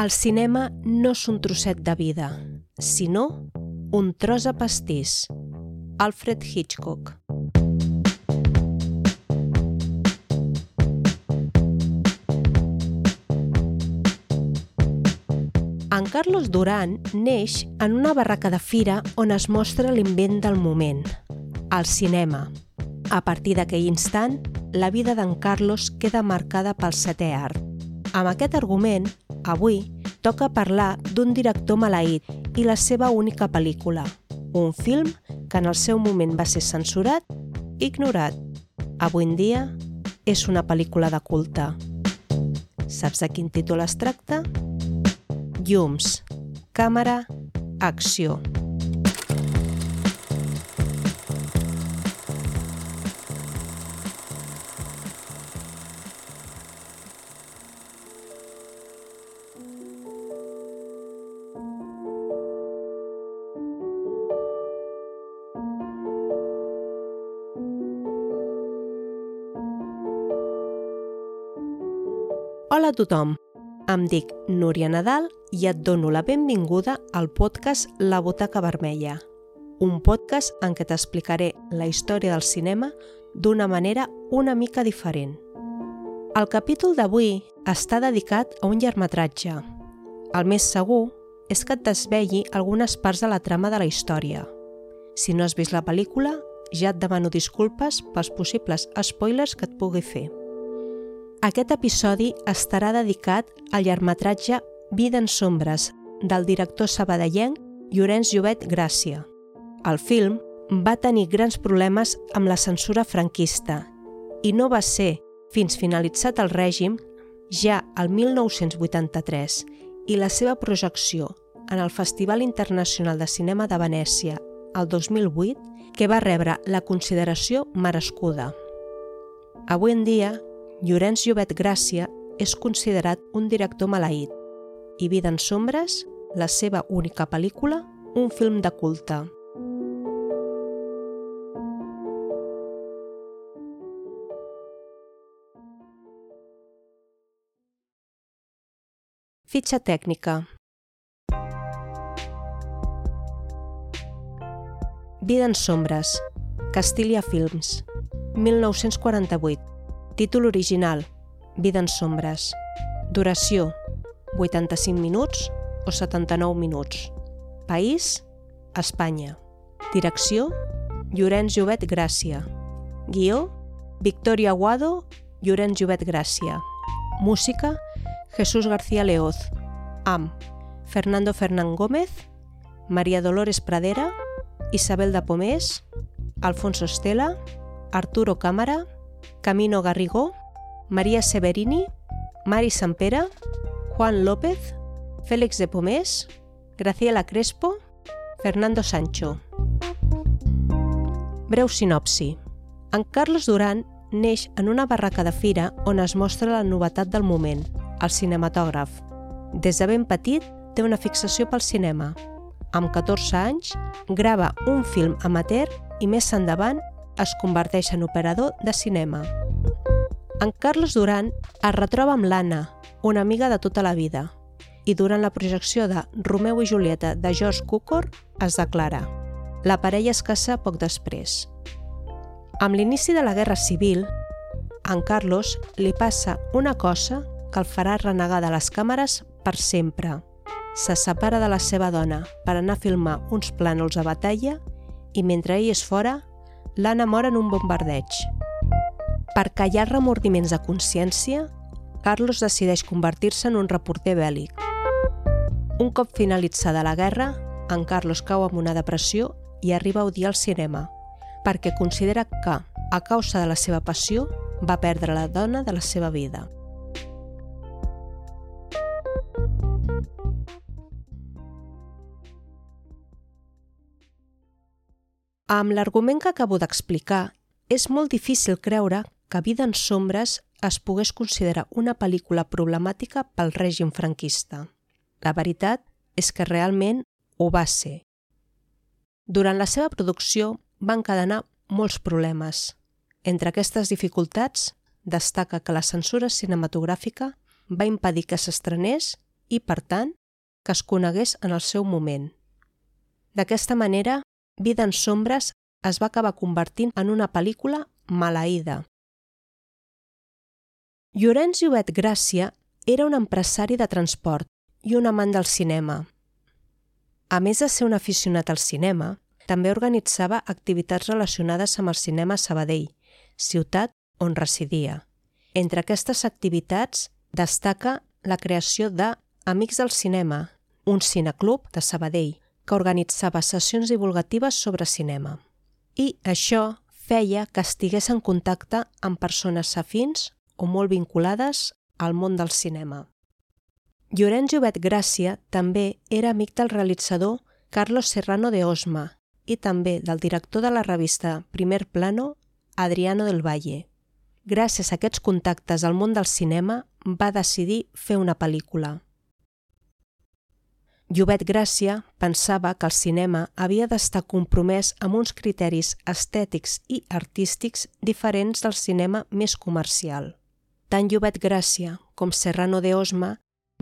El cinema no és un trosset de vida, sinó un tros de pastís. Alfred Hitchcock. En Carlos Duran neix en una barraca de fira on es mostra l'invent del moment, el cinema. A partir d'aquell instant, la vida d'en Carlos queda marcada pel setè art. Amb aquest argument, avui, toca parlar d'un director maleït i la seva única pel·lícula, un film que en el seu moment va ser censurat i ignorat. Avui en dia és una pel·lícula de culte. Saps de quin títol es tracta? llums, càmera, acció. A tothom, em dic Núria Nadal i et dono la benvinguda al podcast La Butaca Vermella, un podcast en què t'explicaré la història del cinema d'una manera una mica diferent. El capítol d'avui està dedicat a un llargmetratge. El més segur és que et desvegui algunes parts de la trama de la història. Si no has vist la pel·lícula, ja et demano disculpes pels possibles spoilers que et pugui fer. Aquest episodi estarà dedicat al llargmetratge Vida en sombres, del director sabadellenc Llorenç Llobet Gràcia. El film va tenir grans problemes amb la censura franquista i no va ser fins finalitzat el règim, ja al 1983, i la seva projecció en el Festival Internacional de Cinema de Venècia el 2008, que va rebre la consideració merescuda. Avui en dia, Llorenç Llobet Gràcia és considerat un director maleït. I Vida en sombres, la seva única pel·lícula, un film de culte. Fitxa tècnica. Vida en sombres, Castilla Films, 1948 Títol original, Vida en sombres. Duració, 85 minuts o 79 minuts. País, Espanya. Direcció, Llorenç Llobet Gràcia. Guió, Victoria Aguado, Llorenç Llobet Gràcia. Música, Jesús García Leoz. Am, Fernando Fernán Gómez, María Dolores Pradera, Isabel de Pomés, Alfonso Estela, Arturo Cámara, Camino Garrigó, Maria Severini, Mari Sampere, Juan López, Félix de Pomés, Graciela Crespo, Fernando Sancho. Breu sinopsi. En Carlos Duran neix en una barraca de fira on es mostra la novetat del moment, el cinematògraf. Des de ben petit té una fixació pel cinema. Amb 14 anys, grava un film amateur i més endavant es converteix en operador de cinema. En Carlos Duran es retroba amb l'Anna, una amiga de tota la vida, i durant la projecció de Romeu i Julieta de George Cukor es declara. La parella es casa poc després. Amb l'inici de la Guerra Civil, en Carlos li passa una cosa que el farà renegar de les càmeres per sempre. Se separa de la seva dona per anar a filmar uns plànols a batalla i mentre ell és fora, l'Anna mor en un bombardeig. Per callar remordiments de consciència, Carlos decideix convertir-se en un reporter bèl·lic. Un cop finalitzada la guerra, en Carlos cau amb una depressió i arriba a odiar el cinema, perquè considera que, a causa de la seva passió, va perdre la dona de la seva vida. Amb l'argument que acabo d'explicar, és molt difícil creure que Vida en sombres es pogués considerar una pel·lícula problemàtica pel règim franquista. La veritat és que realment ho va ser. Durant la seva producció van encadenar molts problemes. Entre aquestes dificultats, destaca que la censura cinematogràfica va impedir que s'estrenés i, per tant, que es conegués en el seu moment. D'aquesta manera, Vida en sombres es va acabar convertint en una pel·lícula maleïda. Llorenç Llobet Gràcia era un empresari de transport i un amant del cinema. A més de ser un aficionat al cinema, també organitzava activitats relacionades amb el cinema a Sabadell, ciutat on residia. Entre aquestes activitats destaca la creació de Amics del Cinema, un cineclub de Sabadell que organitzava sessions divulgatives sobre cinema. I això feia que estigués en contacte amb persones afins o molt vinculades al món del cinema. Llorenç Llobet Gràcia també era amic del realitzador Carlos Serrano de Osma i també del director de la revista Primer Plano, Adriano del Valle. Gràcies a aquests contactes al món del cinema, va decidir fer una pel·lícula. Llobet Gràcia pensava que el cinema havia d'estar compromès amb uns criteris estètics i artístics diferents del cinema més comercial. Tant Llobet Gràcia com Serrano de Osma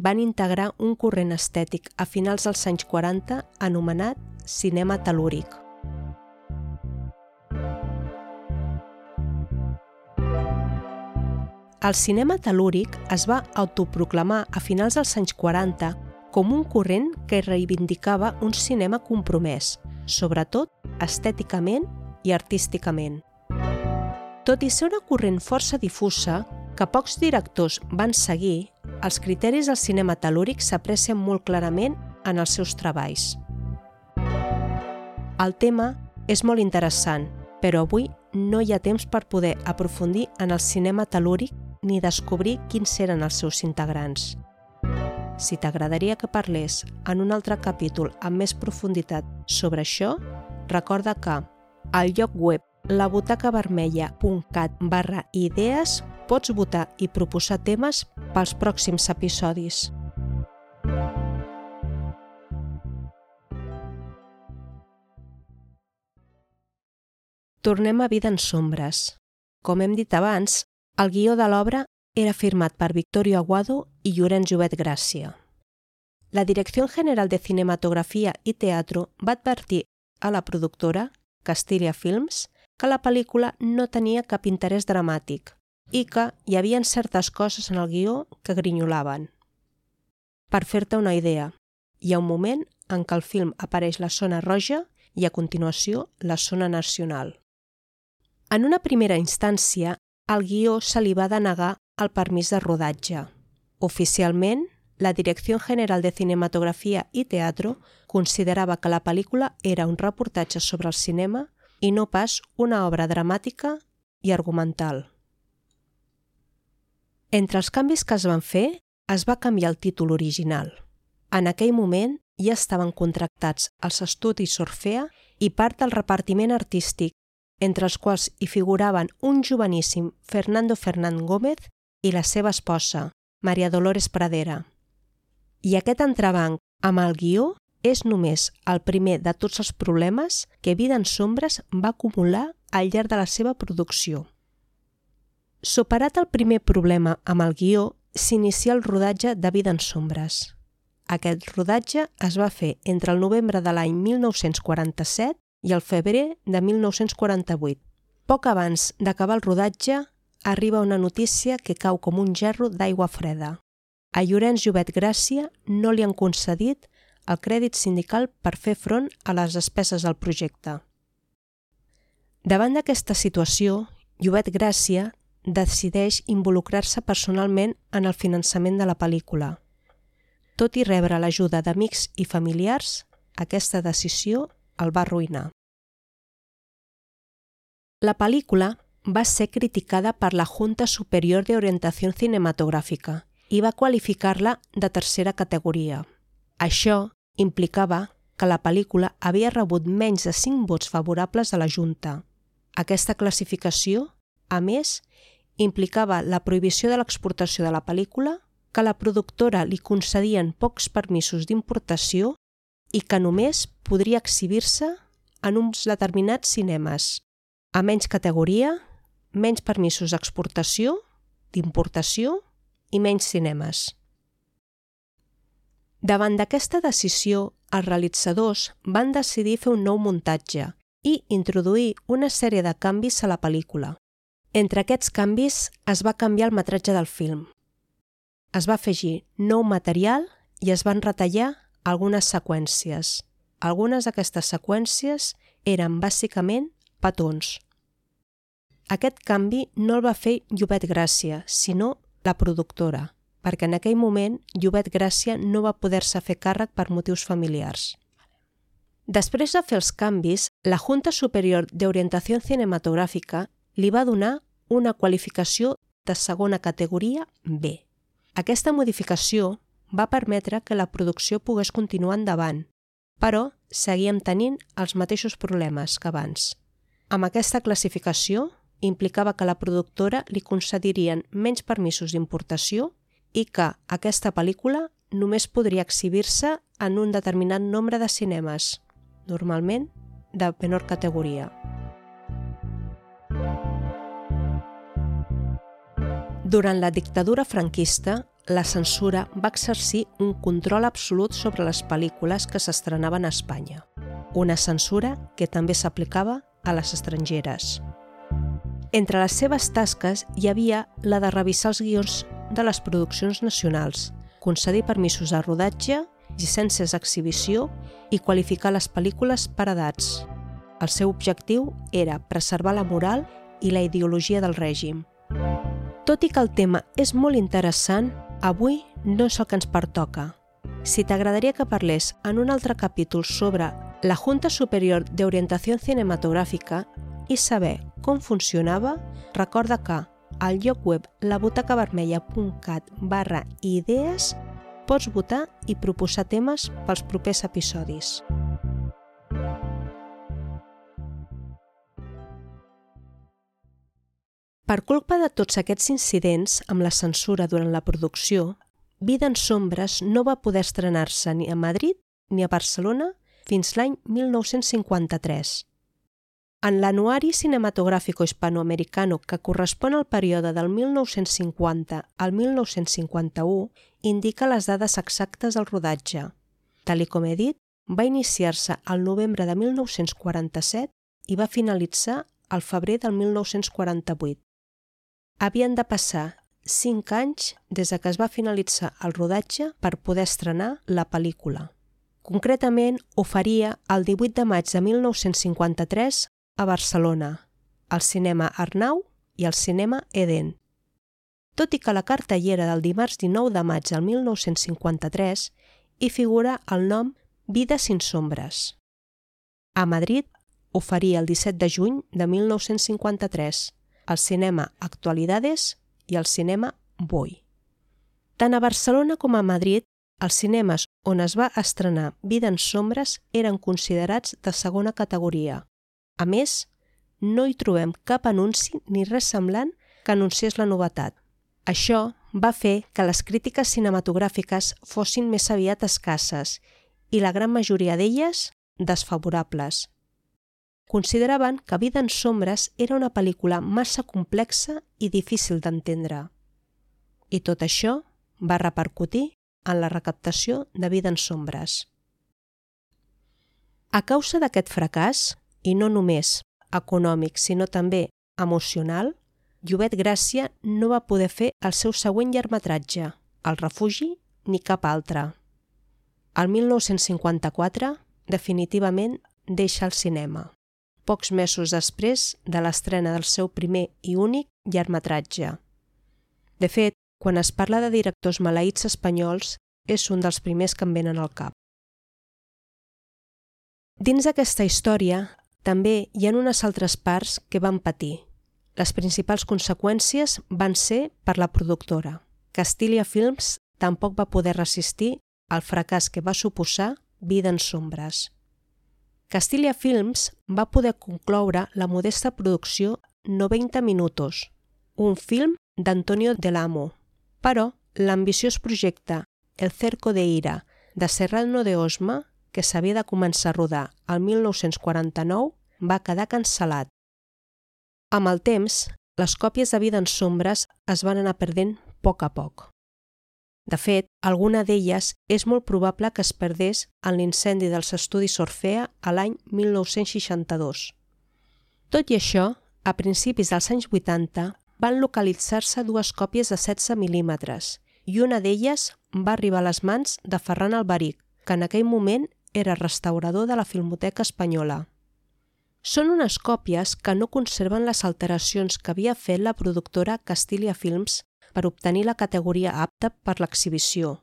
van integrar un corrent estètic a finals dels anys 40 anomenat cinema telúric. El cinema telúric es va autoproclamar a finals dels anys 40 com un corrent que reivindicava un cinema compromès, sobretot estèticament i artísticament. Tot i ser una corrent força difusa, que pocs directors van seguir, els criteris del cinema telúric s'aprecien molt clarament en els seus treballs. El tema és molt interessant, però avui no hi ha temps per poder aprofundir en el cinema telúric ni descobrir quins eren els seus integrants. Si t'agradaria que parlés en un altre capítol amb més profunditat sobre això, recorda que al lloc web labutacavermella.cat barra idees pots votar i proposar temes pels pròxims episodis. Tornem a Vida en sombres. Com hem dit abans, el guió de l'obra era firmat per Victorio Aguado i Llorenç Llobet Gràcia. La Direcció General de Cinematografia i Teatro va advertir a la productora, Castilla Films, que la pel·lícula no tenia cap interès dramàtic i que hi havien certes coses en el guió que grinyolaven. Per fer-te una idea, hi ha un moment en què el film apareix la zona roja i a continuació la zona nacional. En una primera instància, al guió se li va denegar el permís de rodatge. Oficialment, la Direcció General de Cinematografia i Teatro considerava que la pel·lícula era un reportatge sobre el cinema i no pas una obra dramàtica i argumental. Entre els canvis que es van fer, es va canviar el títol original. En aquell moment ja estaven contractats els estudis Orfea i part del repartiment artístic entre els quals hi figuraven un joveníssim Fernando Fernán Gómez i la seva esposa, Maria Dolores Pradera. I aquest entrebanc amb el guió és només el primer de tots els problemes que Vida en Sombres va acumular al llarg de la seva producció. Superat el primer problema amb el guió, s'inicia el rodatge de Vida en Sombres. Aquest rodatge es va fer entre el novembre de l'any 1947 i el febrer de 1948. Poc abans d'acabar el rodatge, arriba una notícia que cau com un gerro d'aigua freda. A Llorenç Llobet Gràcia no li han concedit el crèdit sindical per fer front a les despeses del projecte. Davant d'aquesta situació, Llobet Gràcia decideix involucrar-se personalment en el finançament de la pel·lícula. Tot i rebre l'ajuda d'amics i familiars, aquesta decisió el va arruïnar. La pel·lícula va ser criticada per la Junta Superior de Orientació Cinematogràfica i va qualificar-la de tercera categoria. Això implicava que la pel·lícula havia rebut menys de 5 vots favorables de la Junta. Aquesta classificació, a més, implicava la prohibició de l'exportació de la pel·lícula, que la productora li concedien pocs permisos d'importació i que només podria exhibir-se en uns determinats cinemes, a menys categoria, menys permisos d'exportació, d'importació i menys cinemes. Davant d'aquesta decisió, els realitzadors van decidir fer un nou muntatge i introduir una sèrie de canvis a la pel·lícula. Entre aquests canvis es va canviar el metratge del film. Es va afegir nou material i es van retallar algunes seqüències. Algunes d'aquestes seqüències eren bàsicament petons. Aquest canvi no el va fer Llobet Gràcia, sinó la productora, perquè en aquell moment Llobet Gràcia no va poder-se fer càrrec per motius familiars. Després de fer els canvis, la Junta Superior d'Orientació Cinematogràfica li va donar una qualificació de segona categoria B. Aquesta modificació va permetre que la producció pogués continuar endavant, però seguíem tenint els mateixos problemes que abans. Amb aquesta classificació implicava que la productora li concedirien menys permisos d'importació i que aquesta pel·lícula només podria exhibir-se en un determinat nombre de cinemes, normalment de menor categoria. Durant la dictadura franquista, la censura va exercir un control absolut sobre les pel·lícules que s'estrenaven a Espanya, una censura que també s'aplicava a les estrangeres. Entre les seves tasques hi havia la de revisar els guions de les produccions nacionals, concedir permisos de rodatge llicències d'exhibició i qualificar les pel·lícules per edats. El seu objectiu era preservar la moral i la ideologia del règim. Tot i que el tema és molt interessant, avui no és el que ens pertoca. Si t'agradaria que parlés en un altre capítol sobre la Junta Superior d'Orientació Cinematogràfica i saber com funcionava, recorda que al lloc web labutacavermella.cat barra idees pots votar i proposar temes pels propers episodis. Per culpa de tots aquests incidents amb la censura durant la producció, Vida en sombres no va poder estrenar-se ni a Madrid ni a Barcelona fins l'any 1953. En l'anuari cinematográfico hispanoamericano que correspon al període del 1950 al 1951 indica les dades exactes del rodatge. Tal com he dit, va iniciar-se al novembre de 1947 i va finalitzar al febrer del 1948. Havien de passar 5 anys des de que es va finalitzar el rodatge per poder estrenar la pel·lícula. Concretament, ho faria el 18 de maig de 1953 a Barcelona, al cinema Arnau i al cinema Eden. Tot i que la cartellera del dimarts 19 de maig del 1953 hi figura el nom Vida sin sombres. A Madrid ho faria el 17 de juny de 1953 al cinema Actualidades i al cinema Boi. Tant a Barcelona com a Madrid, els cinemes on es va estrenar Vida en sombres eren considerats de segona categoria, a més, no hi trobem cap anunci ni res semblant que anunciés la novetat. Això va fer que les crítiques cinematogràfiques fossin més aviat escasses i la gran majoria d'elles desfavorables. Consideraven que Vida en sombres era una pel·lícula massa complexa i difícil d'entendre. I tot això va repercutir en la recaptació de Vida en sombres. A causa d'aquest fracàs, i no només econòmic, sinó també emocional, Llobet Gràcia no va poder fer el seu següent llargmetratge, El refugi, ni cap altre. El 1954, definitivament, deixa el cinema, pocs mesos després de l'estrena del seu primer i únic llargmetratge. De fet, quan es parla de directors maleïts espanyols, és un dels primers que em venen al cap. Dins d'aquesta història també hi ha unes altres parts que van patir. Les principals conseqüències van ser per la productora. Castilla Films tampoc va poder resistir al fracàs que va suposar Vida en sombres. Castilla Films va poder concloure la modesta producció 90 minutos, un film d'Antonio Delamo, però l'ambiciós projecte El cerco de ira de Serrano de Osma que s'havia de començar a rodar el 1949, va quedar cancel·lat. Amb el temps, les còpies de Vida en sombres es van anar perdent poc a poc. De fet, alguna d'elles és molt probable que es perdés en l'incendi dels estudis Orfea a l'any 1962. Tot i això, a principis dels anys 80 van localitzar-se dues còpies de 16 mil·límetres i una d'elles va arribar a les mans de Ferran Albaric, que en aquell moment era restaurador de la Filmoteca Espanyola. Són unes còpies que no conserven les alteracions que havia fet la productora Castilla Films per obtenir la categoria apta per l'exhibició,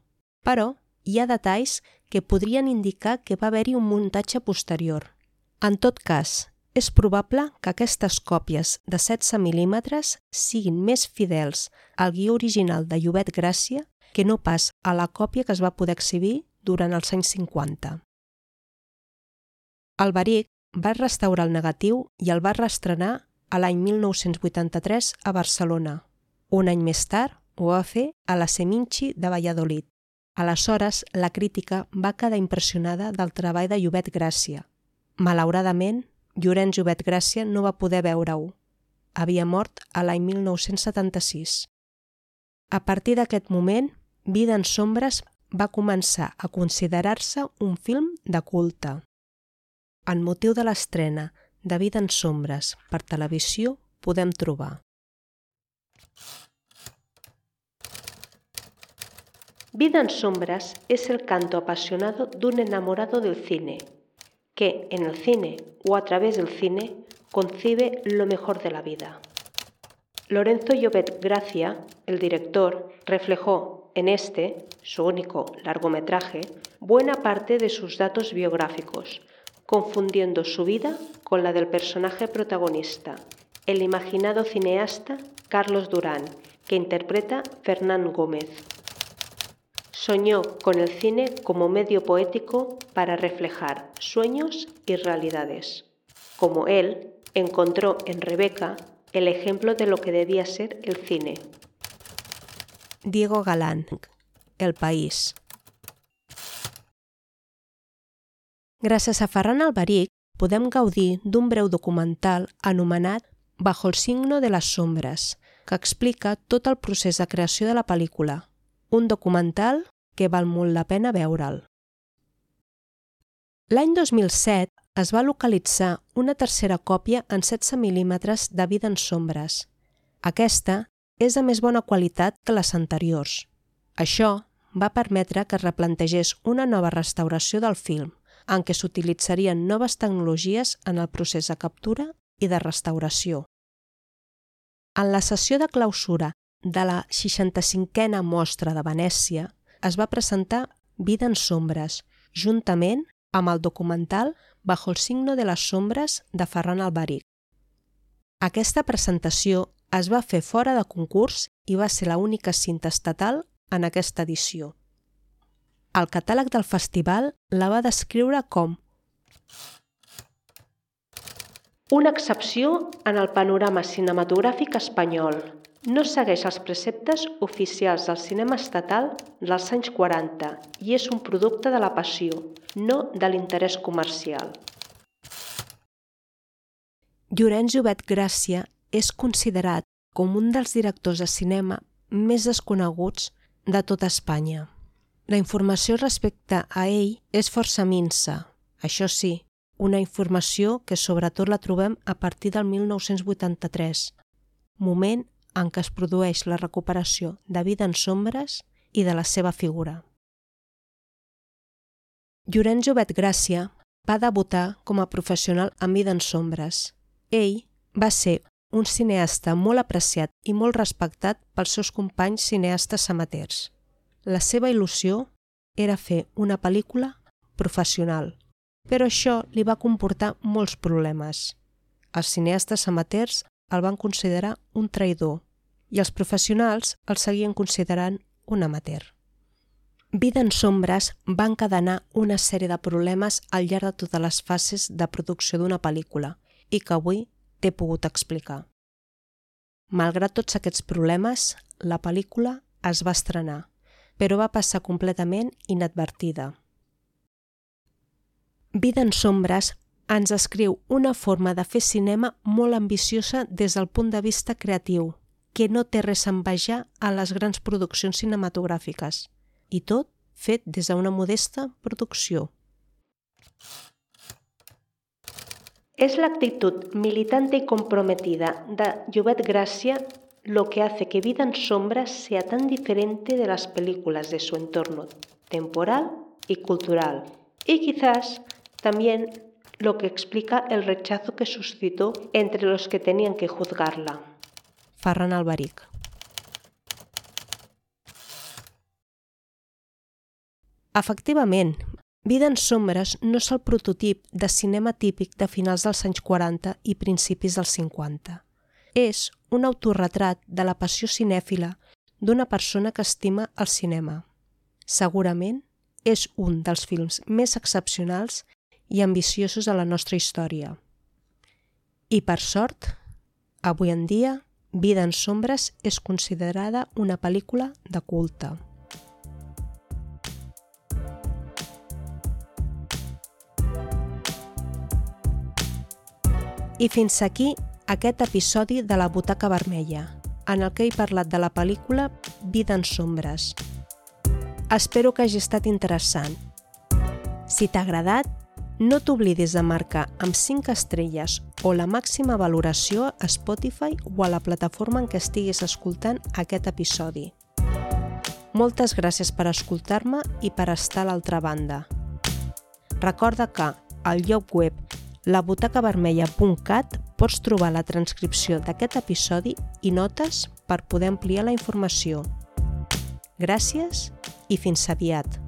però hi ha detalls que podrien indicar que va haver-hi un muntatge posterior. En tot cas, és probable que aquestes còpies de 16 mil·límetres siguin més fidels al guió original de Llobet Gràcia que no pas a la còpia que es va poder exhibir durant els anys 50. Alberic va restaurar el negatiu i el va reestrenar a l'any 1983 a Barcelona. Un any més tard ho va fer a la Seminci de Valladolid. Aleshores, la crítica va quedar impressionada del treball de Llobet Gràcia. Malauradament, Llorenç Llobet Gràcia no va poder veure-ho. Havia mort a l'any 1976. A partir d'aquest moment, Vida en sombres va començar a considerar-se un film de culte. En motiu de l'estrena de Vida en sombres per televisió podem trobar Vida en sombras es el canto apasionado de un enamorado del cine, que en el cine o a través del cine concibe lo mejor de la vida. Lorenzo Llobet Gracia, el director, reflejó en este, su único largometraje, buena parte de sus datos biográficos, confundiendo su vida con la del personaje protagonista, el imaginado cineasta Carlos Durán, que interpreta Fernán Gómez. Soñó con el cine como medio poético para reflejar sueños y realidades. Como él, encontró en Rebeca el ejemplo de lo que debía ser el cine. Diego Galán, El País. Gràcies a Ferran Alberic podem gaudir d'un breu documental anomenat Bajo el signo de les sombres, que explica tot el procés de creació de la pel·lícula. Un documental que val molt la pena veure'l. L'any 2007 es va localitzar una tercera còpia en 16 mil·límetres de vida en sombres. Aquesta és de més bona qualitat que les anteriors. Això va permetre que es replantegés una nova restauració del film – en què s'utilitzarien noves tecnologies en el procés de captura i de restauració. En la sessió de clausura de la 65a mostra de Venècia es va presentar Vida en sombres, juntament amb el documental Bajo el signo de les sombres de Ferran Albaric. Aquesta presentació es va fer fora de concurs i va ser l'única cinta estatal en aquesta edició. El catàleg del festival la va descriure com una excepció en el panorama cinematogràfic espanyol. No segueix els preceptes oficials del cinema estatal dels anys 40 i és un producte de la passió, no de l'interès comercial. Llorenç Llobet Gràcia és considerat com un dels directors de cinema més desconeguts de tota Espanya. La informació respecte a ell és força minsa. Això sí, una informació que sobretot la trobem a partir del 1983, moment en què es produeix la recuperació de vida en sombres i de la seva figura. Llorenç Jovet Gràcia va debutar com a professional en vida en sombres. Ell va ser un cineasta molt apreciat i molt respectat pels seus companys cineastes amateurs. La seva il·lusió era fer una pel·lícula professional, però això li va comportar molts problemes. Els cineastes amateurs el van considerar un traïdor i els professionals el seguien considerant un amateur. Vida en sombres va encadenar una sèrie de problemes al llarg de totes les fases de producció d'una pel·lícula i que avui t'he pogut explicar. Malgrat tots aquests problemes, la pel·lícula es va estrenar però va passar completament inadvertida. Vida en sombres ens escriu una forma de fer cinema molt ambiciosa des del punt de vista creatiu, que no té res a envejar a les grans produccions cinematogràfiques. i tot fet des d'una modesta producció. Es la actitud militante y comprometida de Llobet Gracia lo que hace que Vida en Sombras sea tan diferente de las películas de su entorno temporal y cultural. Y quizás también lo que explica el rechazo que suscitó entre los que tenían que juzgarla. Ferran Albaric. Efectivament, Vida en sombres no és el prototip de cinema típic de finals dels anys 40 i principis dels 50. És un autorretrat de la passió cinèfila d'una persona que estima el cinema. Segurament és un dels films més excepcionals i ambiciosos de la nostra història. I per sort, avui en dia, Vida en sombres és considerada una pel·lícula de culte. I fins aquí aquest episodi de la Butaca Vermella, en el que he parlat de la pel·lícula Vida en sombres. Espero que hagi estat interessant. Si t'ha agradat, no t'oblidis de marcar amb 5 estrelles o la màxima valoració a Spotify o a la plataforma en què estiguis escoltant aquest episodi. Moltes gràcies per escoltar-me i per estar a l'altra banda. Recorda que al lloc web labutacavermella.cat pots trobar la transcripció d'aquest episodi i notes per poder ampliar la informació. Gràcies i fins aviat!